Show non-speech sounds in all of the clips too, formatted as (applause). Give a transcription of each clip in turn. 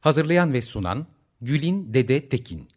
Hazırlayan ve sunan Gülin Dede Tekin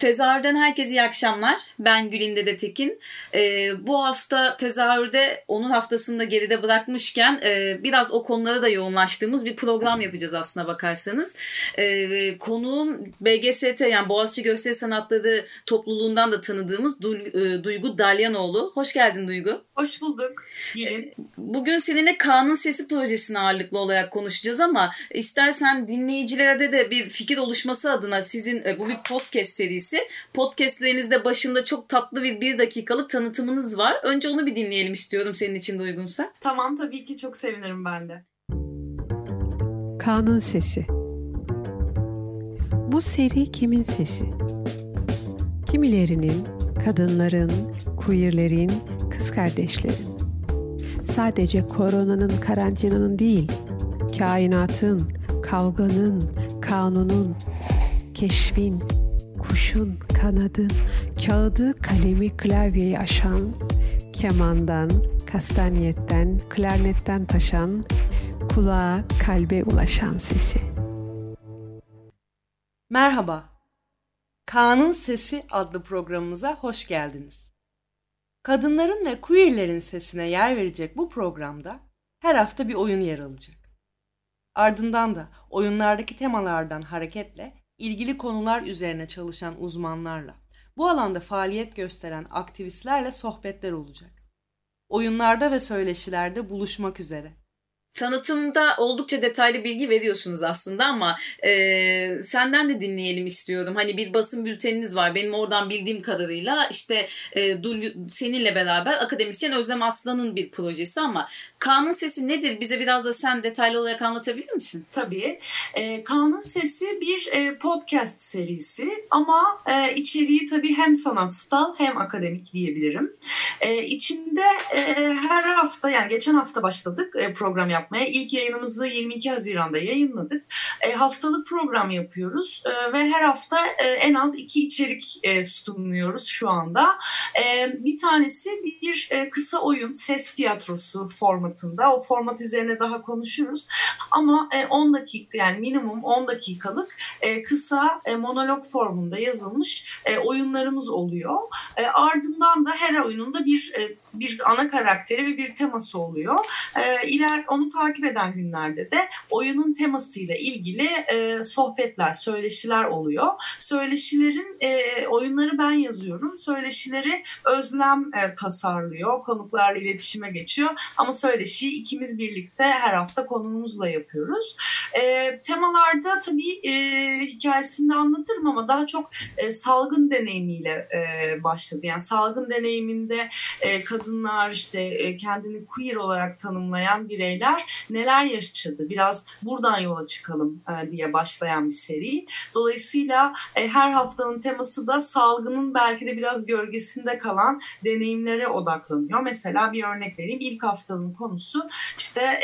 Tezahürden herkese iyi akşamlar. Ben Gülinde de Tekin. Ee, bu hafta tezahürde onun haftasında geride bırakmışken e, biraz o konulara da yoğunlaştığımız bir program yapacağız aslına bakarsanız. Ee, konuğum BGST yani Boğaziçi Gösteri Sanatları topluluğundan da tanıdığımız du e, Duygu Dalyanoğlu. Hoş geldin Duygu. Hoş bulduk. Ee, bugün seninle Kaan'ın Sesi projesini ağırlıklı olarak konuşacağız ama istersen dinleyicilerde de bir fikir oluşması adına sizin e, bu bir podcast serisi serisi. Podcastlerinizde başında çok tatlı bir bir dakikalık tanıtımınız var. Önce onu bir dinleyelim istiyorum senin için de uygunsa. Tamam tabii ki çok sevinirim ben de. Kaan'ın sesi. Bu seri kimin sesi? Kimilerinin, kadınların, queerlerin, kız kardeşlerin. Sadece koronanın, karantinanın değil, kainatın, kavganın, kanunun, keşfin, kuşun, kanadın, kağıdı, kalemi, klavyeyi aşan, kemandan, kastanyetten, klarnetten taşan, kulağa, kalbe ulaşan sesi. Merhaba. Kaan'ın Sesi adlı programımıza hoş geldiniz. Kadınların ve queerlerin sesine yer verecek bu programda her hafta bir oyun yer alacak. Ardından da oyunlardaki temalardan hareketle ilgili konular üzerine çalışan uzmanlarla, bu alanda faaliyet gösteren aktivistlerle sohbetler olacak. Oyunlarda ve söyleşilerde buluşmak üzere. Tanıtımda oldukça detaylı bilgi veriyorsunuz aslında ama e, senden de dinleyelim istiyorum. Hani bir basın bülteniniz var. Benim oradan bildiğim kadarıyla işte e, Dul, seninle beraber akademisyen Özlem Aslan'ın bir projesi ama Kaan'ın Sesi nedir? Bize biraz da sen detaylı olarak anlatabilir misin? Tabii. E, Kaan'ın Sesi bir e, podcast serisi ama e, içeriği tabii hem sanatsal hem akademik diyebilirim. E, içinde e, her hafta yani geçen hafta başladık e, program yapmaya. İlk yayınımızı 22 Haziran'da yayınladık. E, haftalık program yapıyoruz e, ve her hafta e, en az iki içerik e, sunuyoruz şu anda. E, bir tanesi bir e, kısa oyun, ses tiyatrosu formatında. O format üzerine daha konuşuruz. Ama e, 10 dakika yani minimum 10 dakikalık e, kısa e, monolog formunda yazılmış e, oyunlarımız oluyor. E, ardından da her oyununda bir e, bir ana karakteri ve bir teması oluyor. E, iler onu takip eden günlerde de oyunun temasıyla ilgili e, sohbetler, söyleşiler oluyor. Söyleşilerin e, oyunları ben yazıyorum. Söyleşileri Özlem e, tasarlıyor. Konuklarla iletişime geçiyor. Ama söyleşiyi ikimiz birlikte her hafta konuğumuzla yapıyoruz. E, temalarda tabii e, hikayesini anlatırım ama daha çok e, salgın deneyimiyle e, başladı. Yani salgın deneyiminde e, kadınlar işte e, kendini queer olarak tanımlayan bireyler neler yaşadı? Biraz buradan yola çıkalım e, diye başlayan bir seri. Dolayısıyla e, her haftanın teması da salgının belki de biraz gölgesinde kalan deneyimlere odaklanıyor. Mesela bir örnek vereyim. İlk haftanın konusu işte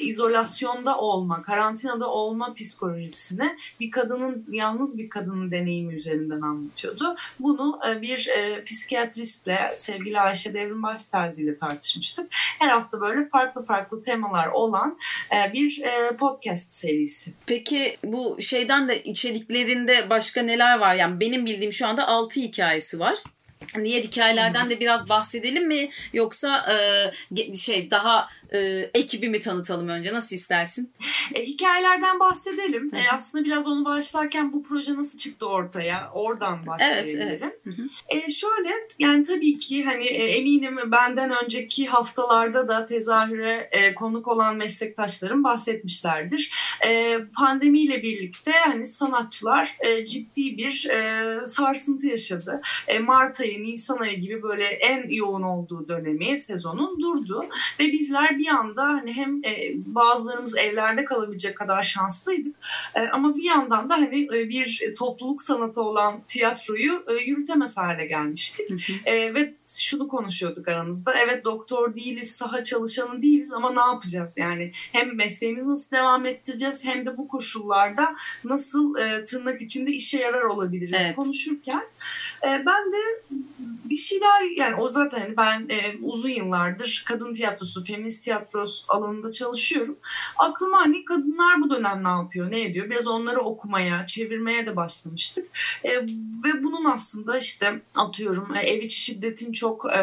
izolasyonda olma, karantinada olma psikolojisine bir kadının, yalnız bir kadının deneyimi üzerinden anlatıyordu. Bunu bir psikiyatristle sevgili Ayşe Devrimbaş Terzi ile tartışmıştık. Her hafta böyle farklı farklı temalar olan e, bir e, podcast serisi. Peki bu şeyden de içeriklerinde başka neler var? Yani benim bildiğim şu anda 6 hikayesi var. Diğer hikayelerden de biraz bahsedelim mi yoksa e, şey daha e, ekibimi tanıtalım önce. Nasıl istersin? E, hikayelerden bahsedelim. E, aslında biraz onu başlarken bu proje nasıl çıktı ortaya? Oradan başlayabilirim. Evet, evet. E, şöyle yani tabii ki hani e, eminim benden önceki haftalarda da tezahüre e, konuk olan meslektaşlarım bahsetmişlerdir. E, pandemiyle birlikte hani sanatçılar e, ciddi bir e, sarsıntı yaşadı. E, Mart ayı, Nisan ayı gibi böyle en yoğun olduğu dönemi sezonun durdu ve bizler bir anda hani hem e, bazılarımız evlerde kalabilecek kadar şanslıydık e, ama bir yandan da hani e, bir topluluk sanatı olan tiyatroyu e, yürütemez hale gelmiştik. Hı hı. E, ve şunu konuşuyorduk aramızda. Evet doktor değiliz, saha çalışanı değiliz ama ne yapacağız? Yani hem mesleğimizi nasıl devam ettireceğiz hem de bu koşullarda nasıl e, tırnak içinde işe yarar olabiliriz evet. konuşurken e, ben de bir şeyler yani o zaten hani ben e, uzun yıllardır kadın tiyatrosu, feminist tiyatros alanında çalışıyorum. Aklıma hani kadınlar bu dönem ne yapıyor, ne ediyor? Biraz onları okumaya, çevirmeye de başlamıştık. E, ve bunun aslında işte atıyorum e, ev içi şiddetin çok e,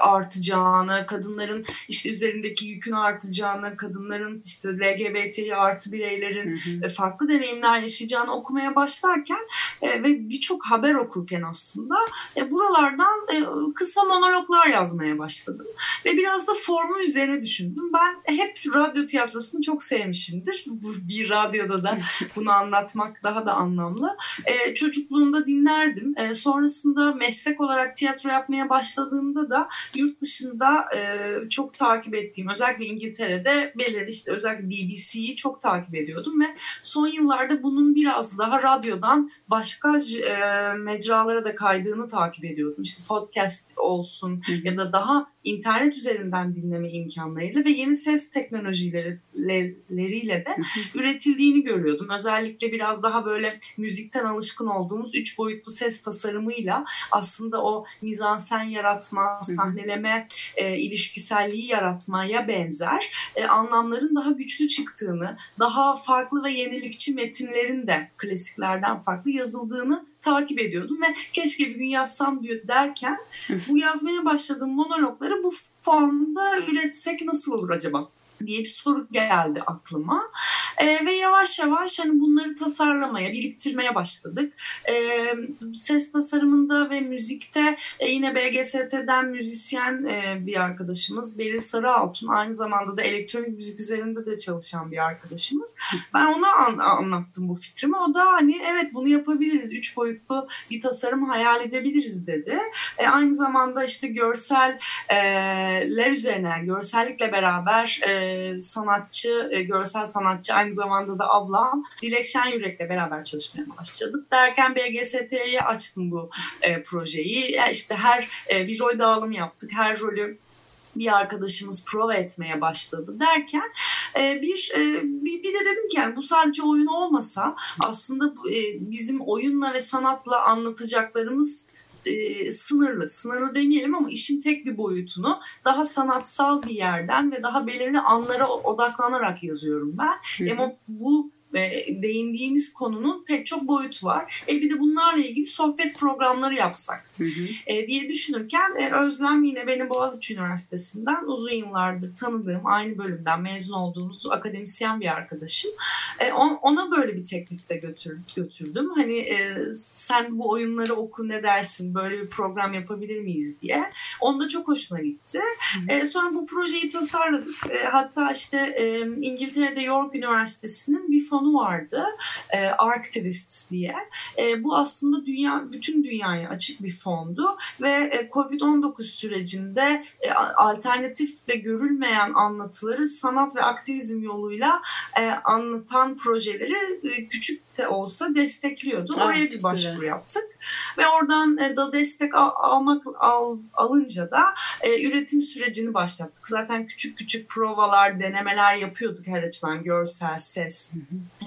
artacağını, kadınların işte üzerindeki yükün artacağını, kadınların işte LGBTİ artı bireylerin hı hı. E, farklı deneyimler yaşayacağını okumaya başlarken e, ve birçok haber okurken aslında e, buralardan e, kısa monologlar yazmaya başladım. Ve biraz da formu üzerine düşündüm. Ben hep radyo tiyatrosunu çok sevmişimdir. Bir radyoda da (laughs) bunu anlatmak daha da anlamlı. E, çocukluğumda dinlerdim. E, sonrasında meslek olarak tiyatro yapmaya başladığımda da yurt dışında e, çok takip ettiğim özellikle İngiltere'de belirli işte özellikle BBC'yi çok takip ediyordum ve son yıllarda bunun biraz daha radyodan başka e, mecralara da kaydığını takip ediyordum. İşte podcast olsun ya da daha internet üzerinden dinleme imkanlarıyla ve yeni ses teknolojileriyle de üretildiğini görüyordum. Özellikle biraz daha böyle müzikten alışkın olduğumuz üç boyutlu ses tasarımıyla aslında o mizansen yaratma, sahneleme, e, ilişkiselliği yaratmaya benzer e, anlamların daha güçlü çıktığını, daha farklı ve yenilikçi metinlerin de klasiklerden farklı yazıldığını takip ediyordum ve keşke bir gün yazsam diyor derken bu yazmaya başladığım monologları bu formda üretsek nasıl olur acaba? Diye bir soru geldi aklıma. E, ve yavaş yavaş hani bunları tasarlamaya, biriktirmeye başladık. E, ses tasarımında ve müzikte e, yine BGST'den müzisyen e, bir arkadaşımız Beril Sarıaltun aynı zamanda da elektronik müzik üzerinde de çalışan bir arkadaşımız. Ben ona an, anlattım bu fikrimi. O da hani evet bunu yapabiliriz. Üç boyutlu bir tasarım hayal edebiliriz dedi. E, aynı zamanda işte görseller üzerine, görsellikle beraber e, sanatçı, e, görsel sanatçı aynı zamanda da ablam Dilek Şenyürek'le beraber çalışmaya başladık. Derken BGST'ye açtım bu e, projeyi. İşte her e, bir rol dağılım yaptık. Her rolü bir arkadaşımız prova etmeye başladı derken e, bir, e, bir de dedim ki yani bu sadece oyun olmasa aslında e, bizim oyunla ve sanatla anlatacaklarımız e, sınırlı. Sınırlı demeyelim ama işin tek bir boyutunu daha sanatsal bir yerden ve daha belirli anlara odaklanarak yazıyorum ben. Hı hı. Ama bu değindiğimiz konunun pek çok boyutu var. E bir de bunlarla ilgili sohbet programları yapsak hı hı. E, diye düşünürken e, Özlem yine beni Boğaziçi Üniversitesi'nden uzun yıllardır tanıdığım, aynı bölümden mezun olduğumuz akademisyen bir arkadaşım. E, on, ona böyle bir teklifte götür, götürdüm. Hani e, sen bu oyunları oku ne dersin, böyle bir program yapabilir miyiz diye. Onun da çok hoşuna gitti. Hı hı. E, sonra bu projeyi tasarladık. E, hatta işte e, İngiltere'de York Üniversitesi'nin bir fonu vardı. E, Archtivists diye. E, bu aslında dünya bütün dünyaya açık bir fondu ve e, Covid-19 sürecinde e, alternatif ve görülmeyen anlatıları sanat ve aktivizm yoluyla e, anlatan projeleri e, küçük de olsa destekliyordu. Evet, Oraya bir başvuru güzel. yaptık ve oradan e, da destek al, almak al, alınca da e, üretim sürecini başlattık. Zaten küçük küçük provalar, denemeler yapıyorduk her açıdan görsel, ses,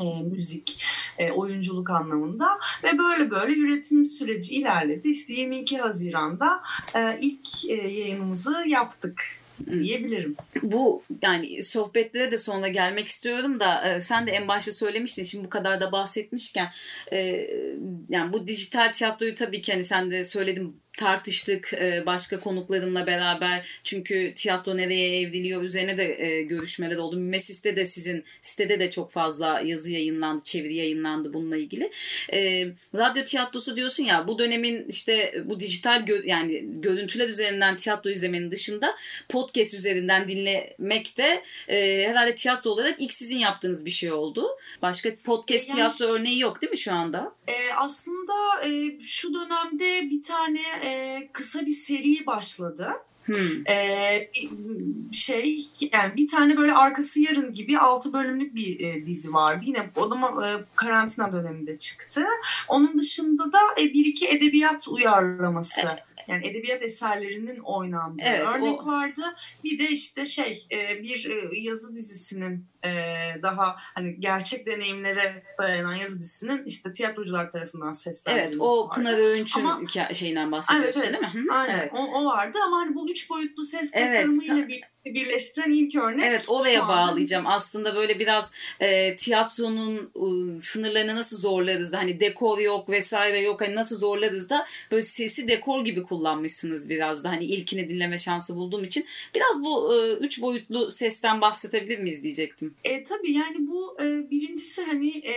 e, müzik, e, oyunculuk anlamında ve böyle böyle üretim süreci ilerledi. İşte 22 Haziran'da e, ilk e, yayınımızı yaptık diyebilirim. Bu yani sohbetlere de sonra gelmek istiyorum da e, sen de en başta söylemiştin şimdi bu kadar da bahsetmişken e, yani bu dijital tiyatroyu tabii ki hani sen de söyledin tartıştık e, başka konuklarımla beraber. Çünkü tiyatro nereye evriliyor üzerine de e, görüşmeler oldu. Mesis'te de sizin sitede de çok fazla yazı yayınlandı, çeviri yayınlandı bununla ilgili. E, radyo tiyatrosu diyorsun ya bu dönemin işte bu dijital gö- yani görüntüler üzerinden tiyatro izlemenin dışında podcast üzerinden dinlemek de herhalde tiyatro olarak ilk sizin yaptığınız bir şey oldu. Başka podcast yani, tiyatro örneği yok değil mi şu anda? E, aslında e, şu dönemde bir tane e, kısa bir seri başladı. Hmm. Ee, şey yani bir tane böyle arkası yarın gibi altı bölümlük bir e, dizi vardı. Yine o da e, karantina döneminde çıktı. Onun dışında da e, bir iki edebiyat uyarlaması. Evet yani edebiyat eserlerinin oynandığı evet, örnek o... vardı. Bir de işte şey e, bir e, yazı dizisinin e, daha hani gerçek deneyimlere dayanan yazı dizisinin işte tiyatrocular tarafından seslendirilmesi Evet o Pınar Öğünç'ün ama, şeyinden bahsediyorsun evet, evet, değil mi? Aynen evet. o, o vardı ama hani bu üç boyutlu ses evet, tasarımıyla bir birleştiren ilk örnek. Evet oraya bağlayacağım. Aslında böyle biraz e, tiyatronun e, sınırlarını nasıl zorlarız da hani dekor yok vesaire yok hani nasıl zorlarız da böyle sesi dekor gibi kullanmışsınız biraz da hani ilkini dinleme şansı bulduğum için biraz bu e, üç boyutlu sesten bahsedebilir miyiz diyecektim. E, tabii yani bu e, birincisi hani e,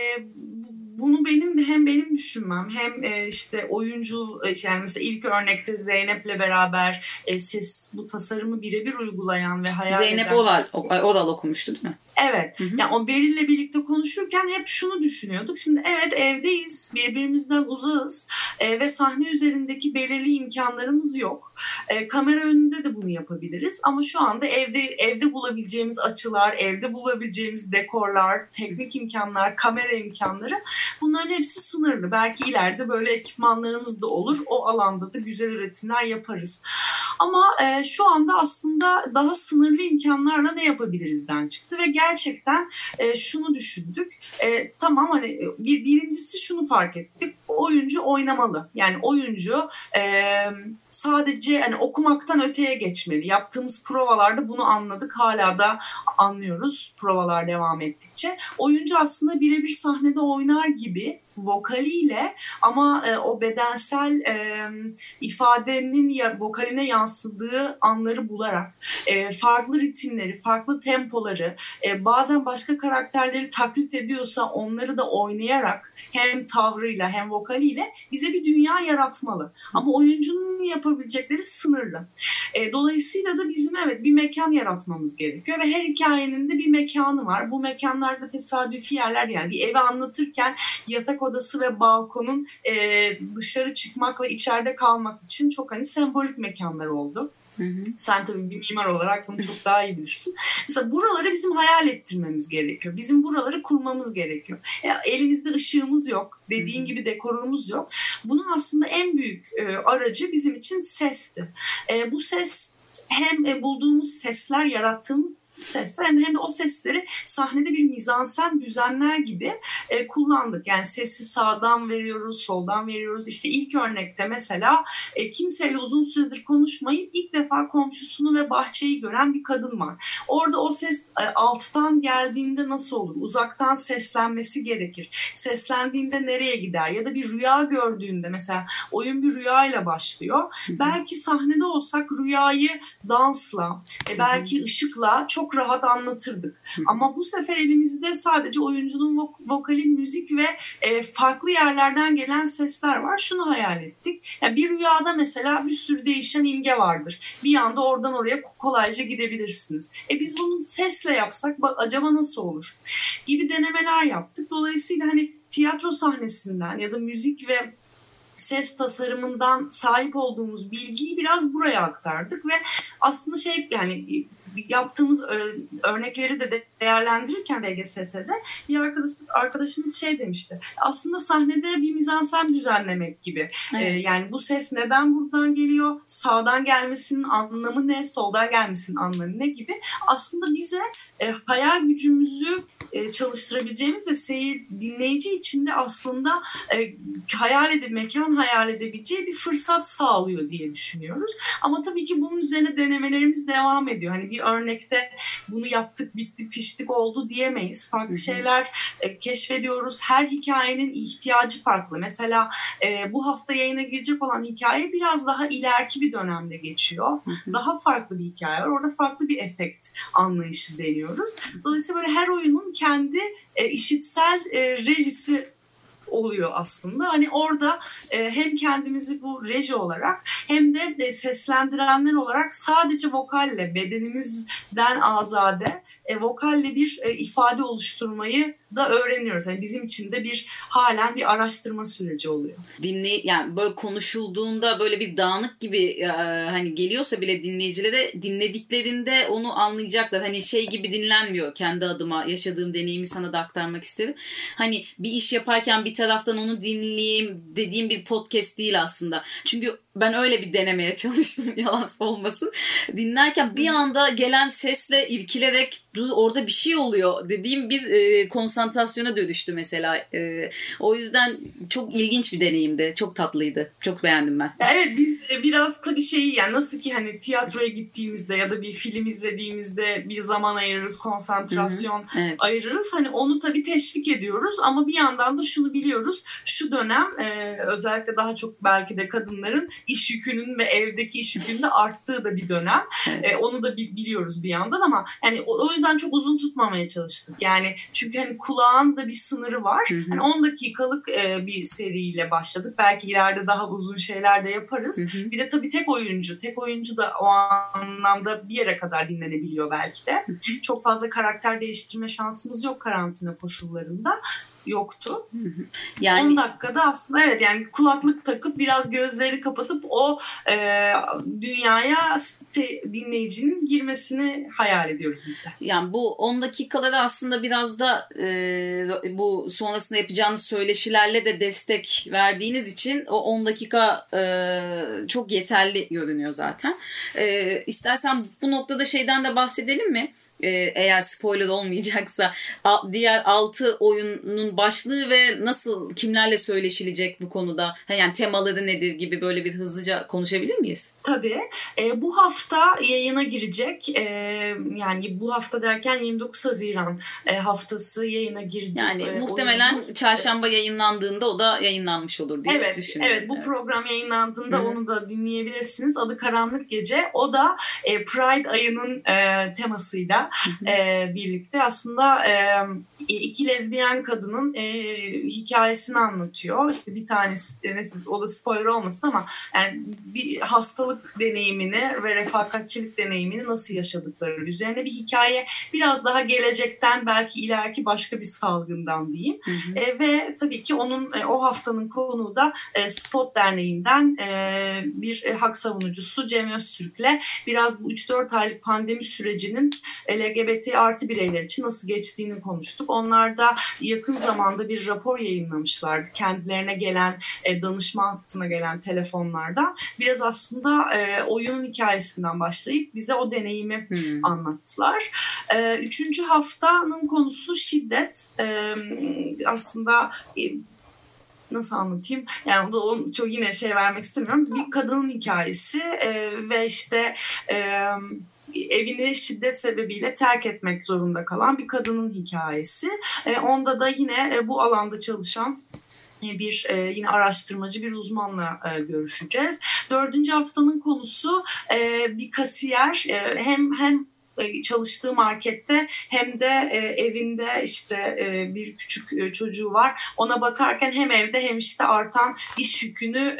bunu benim hem benim düşünmem hem e, işte oyuncu e, yani mesela ilk örnekte Zeynep'le beraber e, ses bu tasarımı birebir uygulayan ve hayal Zeynep eden... Oral, Oral okumuştu değil mi? Evet. Hı hı. Yani o Beril'le birlikte konuşurken hep şunu düşünüyorduk. Şimdi evet evdeyiz, birbirimizden uzağız e, ve sahne üzerindeki belirli imkanlarımız yok. E, kamera önünde de bunu yapabiliriz ama şu anda evde evde bulabileceğimiz açılar, evde bulabileceğimiz dekorlar, teknik imkanlar, kamera imkanları bunların hepsi sınırlı. Belki ileride böyle ekipmanlarımız da olur. O alanda da güzel üretimler yaparız. Ama e, şu anda aslında daha sınırlı imkanlarla ne yapabilirizden çıktı ve gerçekten e, şunu düşündük. E, tamam hani e, bir, birincisi şunu fark ettik. Oyuncu oynamalı. Yani oyuncu e, sadece hani okumaktan öteye geçmeli. Yaptığımız provalarda bunu anladık. Hala da anlıyoruz provalar devam ettikçe. Oyuncu aslında birebir sahnede oynar gibi vokaliyle ama e, o bedensel e, ifadenin ya, vokaline yansıdığı anları bularak e, farklı ritimleri, farklı tempoları, e, bazen başka karakterleri taklit ediyorsa onları da oynayarak hem tavrıyla hem vokaliyle bize bir dünya yaratmalı. Ama oyuncunun yapabilecekleri sınırlı. E, dolayısıyla da bizim evet bir mekan yaratmamız gerekiyor ve her hikayenin de bir mekanı var. Bu mekanlarda tesadüfi yerler yani bir evi anlatırken yatak odası ve balkonun e, dışarı çıkmak ve içeride kalmak için çok hani sembolik mekanlar oldu. Hı hı. Sen tabii bir mimar olarak bunu çok daha iyi bilirsin. Mesela buraları bizim hayal ettirmemiz gerekiyor. Bizim buraları kurmamız gerekiyor. E, elimizde ışığımız yok. Dediğin hı gibi dekorumuz yok. Bunun aslında en büyük e, aracı bizim için sesti. E, bu ses hem e, bulduğumuz sesler, yarattığımız sesler hem de o sesleri sahnede bir mizansen düzenler gibi e, kullandık. Yani sesi sağdan veriyoruz, soldan veriyoruz. İşte ilk örnekte mesela e, kimseyle uzun süredir konuşmayıp ilk defa komşusunu ve bahçeyi gören bir kadın var. Orada o ses e, alttan geldiğinde nasıl olur? Uzaktan seslenmesi gerekir. Seslendiğinde nereye gider? Ya da bir rüya gördüğünde mesela oyun bir rüyayla başlıyor. Belki sahnede olsak rüyayı dansla, e, belki ışıkla çok çok rahat anlatırdık. Ama bu sefer elimizde sadece oyuncunun vok- vokali, müzik ve e, farklı yerlerden gelen sesler var. Şunu hayal ettik. Yani bir rüyada mesela bir sürü değişen imge vardır. Bir anda oradan oraya kolayca gidebilirsiniz. E biz bunu sesle yapsak acaba nasıl olur? Gibi denemeler yaptık. Dolayısıyla hani tiyatro sahnesinden ya da müzik ve ses tasarımından sahip olduğumuz bilgiyi biraz buraya aktardık ve aslında şey yani yaptığımız örnekleri de değerlendirirken BGST'de bir arkadaş, arkadaşımız şey demişti. Aslında sahnede bir mizansen düzenlemek gibi. Evet. Ee, yani bu ses neden buradan geliyor? Sağdan gelmesinin anlamı ne? Soldan gelmesinin anlamı ne gibi? Aslında bize e, hayal gücümüzü e, çalıştırabileceğimiz ve seyir dinleyici için de aslında e, hayal edip mekan hayal edebileceği bir fırsat sağlıyor diye düşünüyoruz. Ama tabii ki bunun üzerine denemelerimiz devam ediyor. Hani bir örnekte bunu yaptık bitti pişti değişiklik oldu diyemeyiz. Farklı Hı-hı. şeyler e, keşfediyoruz. Her hikayenin ihtiyacı farklı. Mesela e, bu hafta yayına girecek olan hikaye biraz daha ileriki bir dönemde geçiyor. Hı-hı. Daha farklı bir hikaye var. Orada farklı bir efekt anlayışı deniyoruz. Dolayısıyla böyle her oyunun kendi e, işitsel e, rejisi oluyor aslında. Hani orada e, hem kendimizi bu reji olarak hem de e, seslendirenler olarak sadece vokalle bedenimizden azade e, vokalle bir ifade oluşturmayı da öğreniyoruz. Yani bizim için de bir halen bir araştırma süreci oluyor. Dinley yani böyle konuşulduğunda böyle bir dağınık gibi hani geliyorsa bile dinleyicilere dinlediklerinde onu anlayacaklar. Hani şey gibi dinlenmiyor kendi adıma yaşadığım deneyimi sana da aktarmak istedim. Hani bir iş yaparken bir taraftan onu dinleyeyim dediğim bir podcast değil aslında. Çünkü ben öyle bir denemeye çalıştım (laughs) yalan olmasın. Dinlerken bir anda gelen sesle irkilerek orada bir şey oluyor dediğim bir e, konsantrasyona dönüştü mesela. E, o yüzden çok ilginç bir deneyimdi. Çok tatlıydı. Çok beğendim ben. Evet biz e, biraz tabii şey yani nasıl ki hani tiyatroya gittiğimizde ya da bir film izlediğimizde bir zaman ayırırız, konsantrasyon evet. ayırırız. Hani onu tabii teşvik ediyoruz ama bir yandan da şunu biliyoruz. Şu dönem e, özellikle daha çok belki de kadınların iş yükünün ve evdeki iş yükünün de arttığı da bir dönem. Evet. E, onu da biliyoruz bir yandan ama yani o, o yüzden çok uzun tutmamaya çalıştık. Yani çünkü hani kulağın da bir sınırı var. Hı hı. Hani 10 dakikalık e, bir seriyle başladık. Belki ileride daha uzun şeyler de yaparız. Hı hı. Bir de tabii tek oyuncu. Tek oyuncu da o anlamda bir yere kadar dinlenebiliyor belki de. Hı hı. Çok fazla karakter değiştirme şansımız yok karantina koşullarında yoktu. Yani 10 dakikada aslında evet yani kulaklık takıp biraz gözleri kapatıp o e, dünyaya dinleyicinin girmesini hayal ediyoruz biz de. Yani bu 10 dakikaları aslında biraz da e, bu sonrasında yapacağınız söyleşilerle de destek verdiğiniz için o 10 dakika e, çok yeterli görünüyor zaten. E, istersen bu noktada şeyden de bahsedelim mi? E, eğer spoiler olmayacaksa diğer 6 oyunun başlığı ve nasıl kimlerle söyleşilecek bu konuda yani temaları nedir gibi böyle bir hızlıca konuşabilir miyiz? Tabii. E, bu hafta yayına girecek. E, yani bu hafta derken 29 Haziran e, haftası yayına girecek. Yani e, muhtemelen oyunumuz. çarşamba yayınlandığında o da yayınlanmış olur diye evet, düşünüyorum. Evet bu evet. program yayınlandığında Hı-hı. onu da dinleyebilirsiniz. Adı Karanlık Gece. O da e, Pride ayının e, temasıyla birlikte. Aslında iki lezbiyen kadının e, hikayesini anlatıyor. İşte bir tanesi, e, neyse, o da spoiler olmasın ama yani bir hastalık deneyimini ve refakatçilik deneyimini nasıl yaşadıkları üzerine bir hikaye. Biraz daha gelecekten belki ileriki başka bir salgından diyeyim. Hı hı. E, ve tabii ki onun e, o haftanın konuğu da e, Spot Derneği'nden e, bir e, hak savunucusu Cem Öztürk'le biraz bu 3-4 aylık pandemi sürecinin e, LGBT artı bireyler için nasıl geçtiğini konuştuk. Onlar da yakın zamanda bir rapor yayınlamışlardı. Kendilerine gelen e, danışma hattına gelen telefonlarda. Biraz aslında e, oyunun hikayesinden başlayıp bize o deneyimi hmm. anlattılar. E, üçüncü haftanın konusu şiddet. E, aslında e, nasıl anlatayım? Yani da onu çok yine şey vermek istemiyorum. Bir kadının hikayesi e, ve işte e, evini şiddet sebebiyle terk etmek zorunda kalan bir kadının hikayesi. E, onda da yine e, bu alanda çalışan e, bir e, yine araştırmacı bir uzmanla e, görüşeceğiz. Dördüncü haftanın konusu e, bir kasiyer e, hem hem çalıştığı markette hem de e, evinde işte e, bir küçük çocuğu var. Ona bakarken hem evde hem işte artan iş yükünü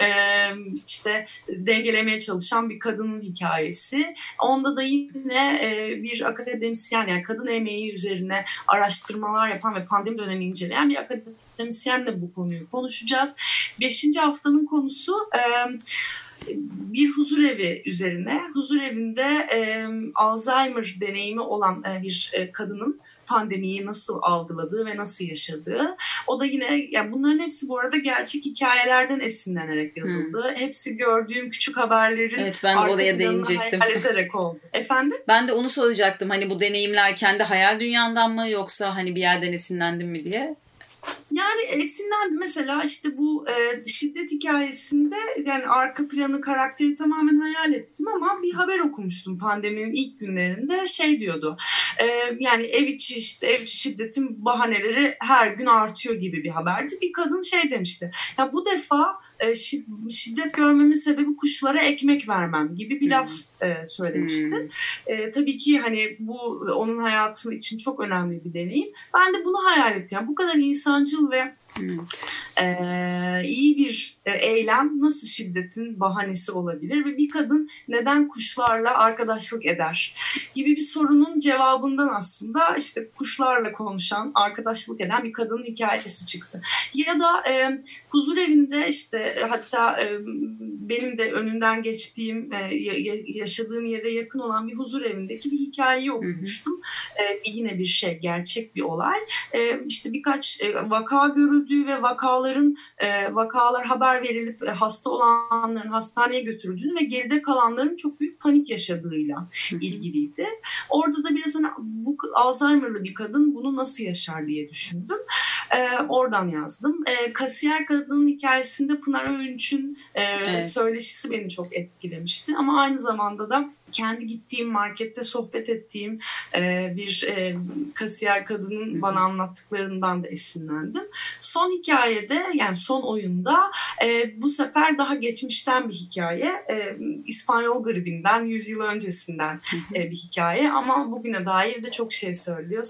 işte dengelemeye çalışan bir kadının hikayesi. Onda da yine bir akademisyen yani kadın emeği üzerine araştırmalar yapan ve pandemi dönemi inceleyen bir akademisyenle bu konuyu konuşacağız. Beşinci haftanın konusu bir huzur evi üzerine. Huzur evinde e, Alzheimer deneyimi olan e, bir e, kadının pandemiyi nasıl algıladığı ve nasıl yaşadığı. O da yine yani bunların hepsi bu arada gerçek hikayelerden esinlenerek yazıldı. Hmm. Hepsi gördüğüm küçük haberlerin Evet ben de oraya değinecektim. ederek oldu. (laughs) Efendim? Ben de onu soracaktım. Hani bu deneyimler kendi hayal dünyandan mı yoksa hani bir yerden esinlendin mi diye. Yani esinlendi mesela işte bu e, şiddet hikayesinde yani arka planı karakteri tamamen hayal ettim ama bir haber okumuştum pandeminin ilk günlerinde şey diyordu. E, yani ev içi işte ev içi şiddetin bahaneleri her gün artıyor gibi bir haberdi. Bir kadın şey demişti. Ya bu defa e, şiddet görmemin sebebi kuşlara ekmek vermem gibi bir laf e, söylemişti. Hmm. E, tabii ki hani bu onun hayatı için çok önemli bir deneyim. Ben de bunu hayal ettim. Yani bu kadar insancıl ve Evet. Ee, iyi bir e, eylem nasıl şiddetin bahanesi olabilir ve bir kadın neden kuşlarla arkadaşlık eder gibi bir sorunun cevabından aslında işte kuşlarla konuşan, arkadaşlık eden bir kadının hikayesi çıktı. Ya da e, huzur evinde işte e, hatta e, benim de önünden geçtiğim, e, yaşadığım yere yakın olan bir huzur evindeki bir hikayeyi okumuştum. E, yine bir şey, gerçek bir olay. E, işte birkaç e, vaka görüldüğü ve vakaların e, vakalar haber verilip e, hasta olanların hastaneye götürüldüğünü ve geride kalanların çok büyük panik yaşadığıyla ilgiliydi. Orada da biraz hani bu Alzheimer'lı bir kadın bunu nasıl yaşar diye düşündüm. E, oradan yazdım. E, kasiyer kadının hikayesinde Pınar Öğünç'ün e, evet. söyleşisi beni çok etkilemişti. Ama aynı zamanda da kendi gittiğim markette sohbet ettiğim e, bir e, kasiyer kadının bana anlattıklarından da esinlendim. Son hikayede yani son oyunda e, bu sefer daha geçmişten bir hikaye. E, İspanyol gribinden 100 yıl öncesinden e, bir hikaye ama bugüne dair de çok şey söylüyor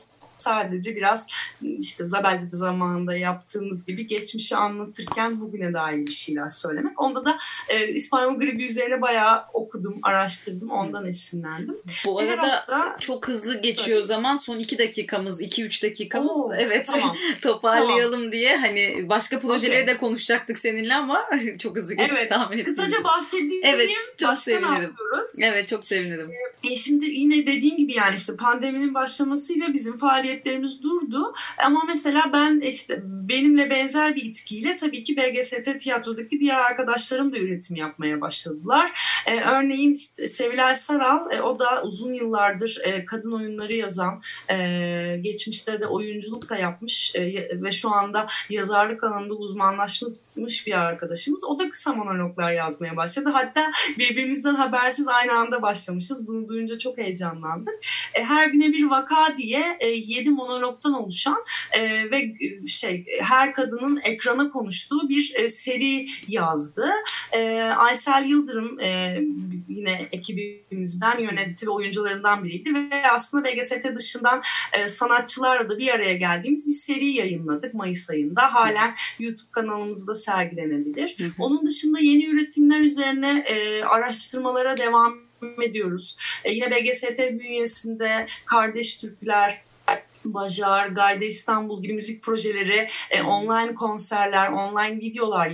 sadece biraz işte Zabel'de zamanında yaptığımız gibi geçmişi anlatırken bugüne dair bir şeyler söylemek. Onda da e, İspanyol gribi üzerine bayağı okudum, araştırdım. Ondan esinlendim. Bu arada hafta, çok hızlı geçiyor tabii. zaman. Son iki dakikamız, iki üç dakikamız. Oo, evet tamam. (laughs) toparlayalım tamam. diye. Hani başka projeleri okay. de konuşacaktık seninle ama (laughs) çok hızlı geçti evet. tahmin ettim. Kısaca bahsedeyim. Evet çok sevinirim. Evet çok sevinirim. E, şimdi yine dediğim gibi yani işte pandeminin başlamasıyla bizim faaliyetlerimiz durdu. Ama mesela ben işte benimle benzer bir itkiyle tabii ki BGST tiyatrodaki diğer arkadaşlarım da üretim yapmaya başladılar. Ee, örneğin işte Sevilay Saral e, o da uzun yıllardır e, kadın oyunları yazan, e, geçmişte de oyunculuk da yapmış e, ve şu anda yazarlık alanında uzmanlaşmış bir arkadaşımız. O da kısa monologlar yazmaya başladı. Hatta birbirimizden habersiz aynı anda başlamışız. Bunu duyunca çok heyecanlandık. E, her güne bir vaka diye e, 7 monologdan oluşan e, ve e, şey her kadının ekrana konuştuğu bir e, seri yazdı. E, Aysel Yıldırım e, yine ekibimizden yönetti ve oyuncularından biriydi ve aslında BGST dışından e, sanatçılarla da bir araya geldiğimiz bir seri yayınladık Mayıs ayında. Halen YouTube kanalımızda sergilenebilir. Onun dışında yeni üretimler üzerine e, araştırmalara devam ediyoruz. E, yine BGST bünyesinde Kardeş Türkler, Bajar, Gayda İstanbul gibi müzik projeleri, e, online konserler, online videolar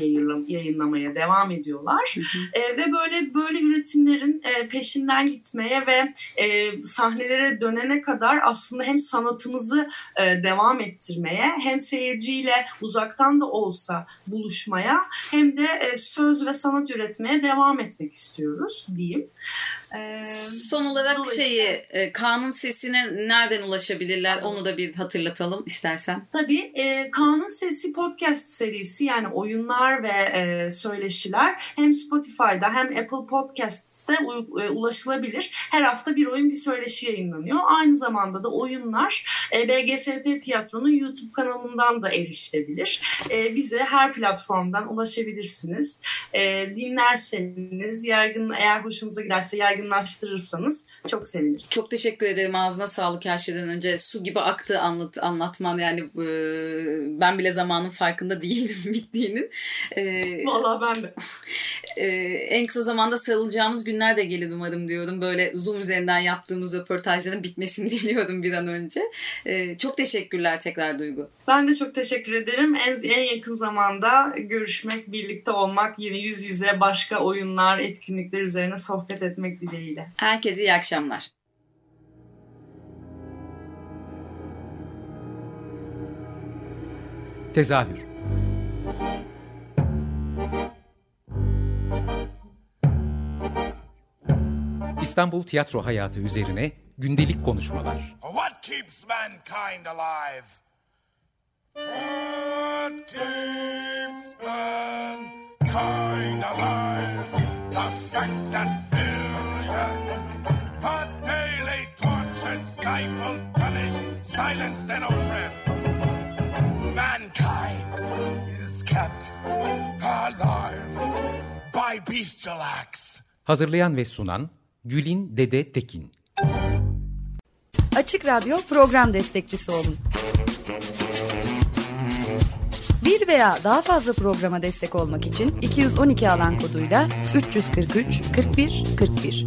yayınlamaya devam ediyorlar. E, ve böyle böyle üretimlerin e, peşinden gitmeye ve e, sahnelere dönene kadar aslında hem sanatımızı e, devam ettirmeye hem seyirciyle uzaktan da olsa buluşmaya hem de e, söz ve sanat üretmeye devam etmek istiyoruz diyeyim. Ee, Son olarak şeyi e, Kaan'ın sesine nereden ulaşabilirler onu da bir hatırlatalım istersen. Tabii e, Kaan'ın Sesi podcast serisi yani oyunlar ve e, söyleşiler hem Spotify'da hem Apple Podcast'te e, ulaşılabilir. Her hafta bir oyun bir söyleşi yayınlanıyor. Aynı zamanda da oyunlar e, BGST Tiyatro'nun YouTube kanalından da erişilebilir. E, bize her platformdan ulaşabilirsiniz. E, dinlerseniz yaygın eğer hoşunuza giderse yaygın yaygınlaştırırsanız çok sevinirim. Çok teşekkür ederim. Ağzına sağlık her şeyden önce. Su gibi aktı anlat, anlatman. Yani e, ben bile zamanın farkında değildim (laughs) bittiğinin. E, Valla ben de. E, en kısa zamanda sarılacağımız günler de gelir umarım diyorum. Böyle Zoom üzerinden yaptığımız röportajların bitmesini (laughs) diliyorum bir an önce. E, çok teşekkürler tekrar Duygu. Ben de çok teşekkür ederim. En, en yakın zamanda görüşmek, birlikte olmak, yine yüz yüze başka oyunlar, etkinlikler üzerine sohbet etmek dileğiyle. Herkese iyi akşamlar. Tezahür İstanbul tiyatro hayatı üzerine gündelik konuşmalar. What keeps mankind alive? mankind alive. Tortured, stifled, punished, silenced, and oppressed. Mankind is kept alive by bestial acts. Hazırlayan ve sunan Gülin Dede Tekin. Açık Radyo program destekçisi olun. Bir veya daha fazla programa destek olmak için 212 alan koduyla 343 41 41.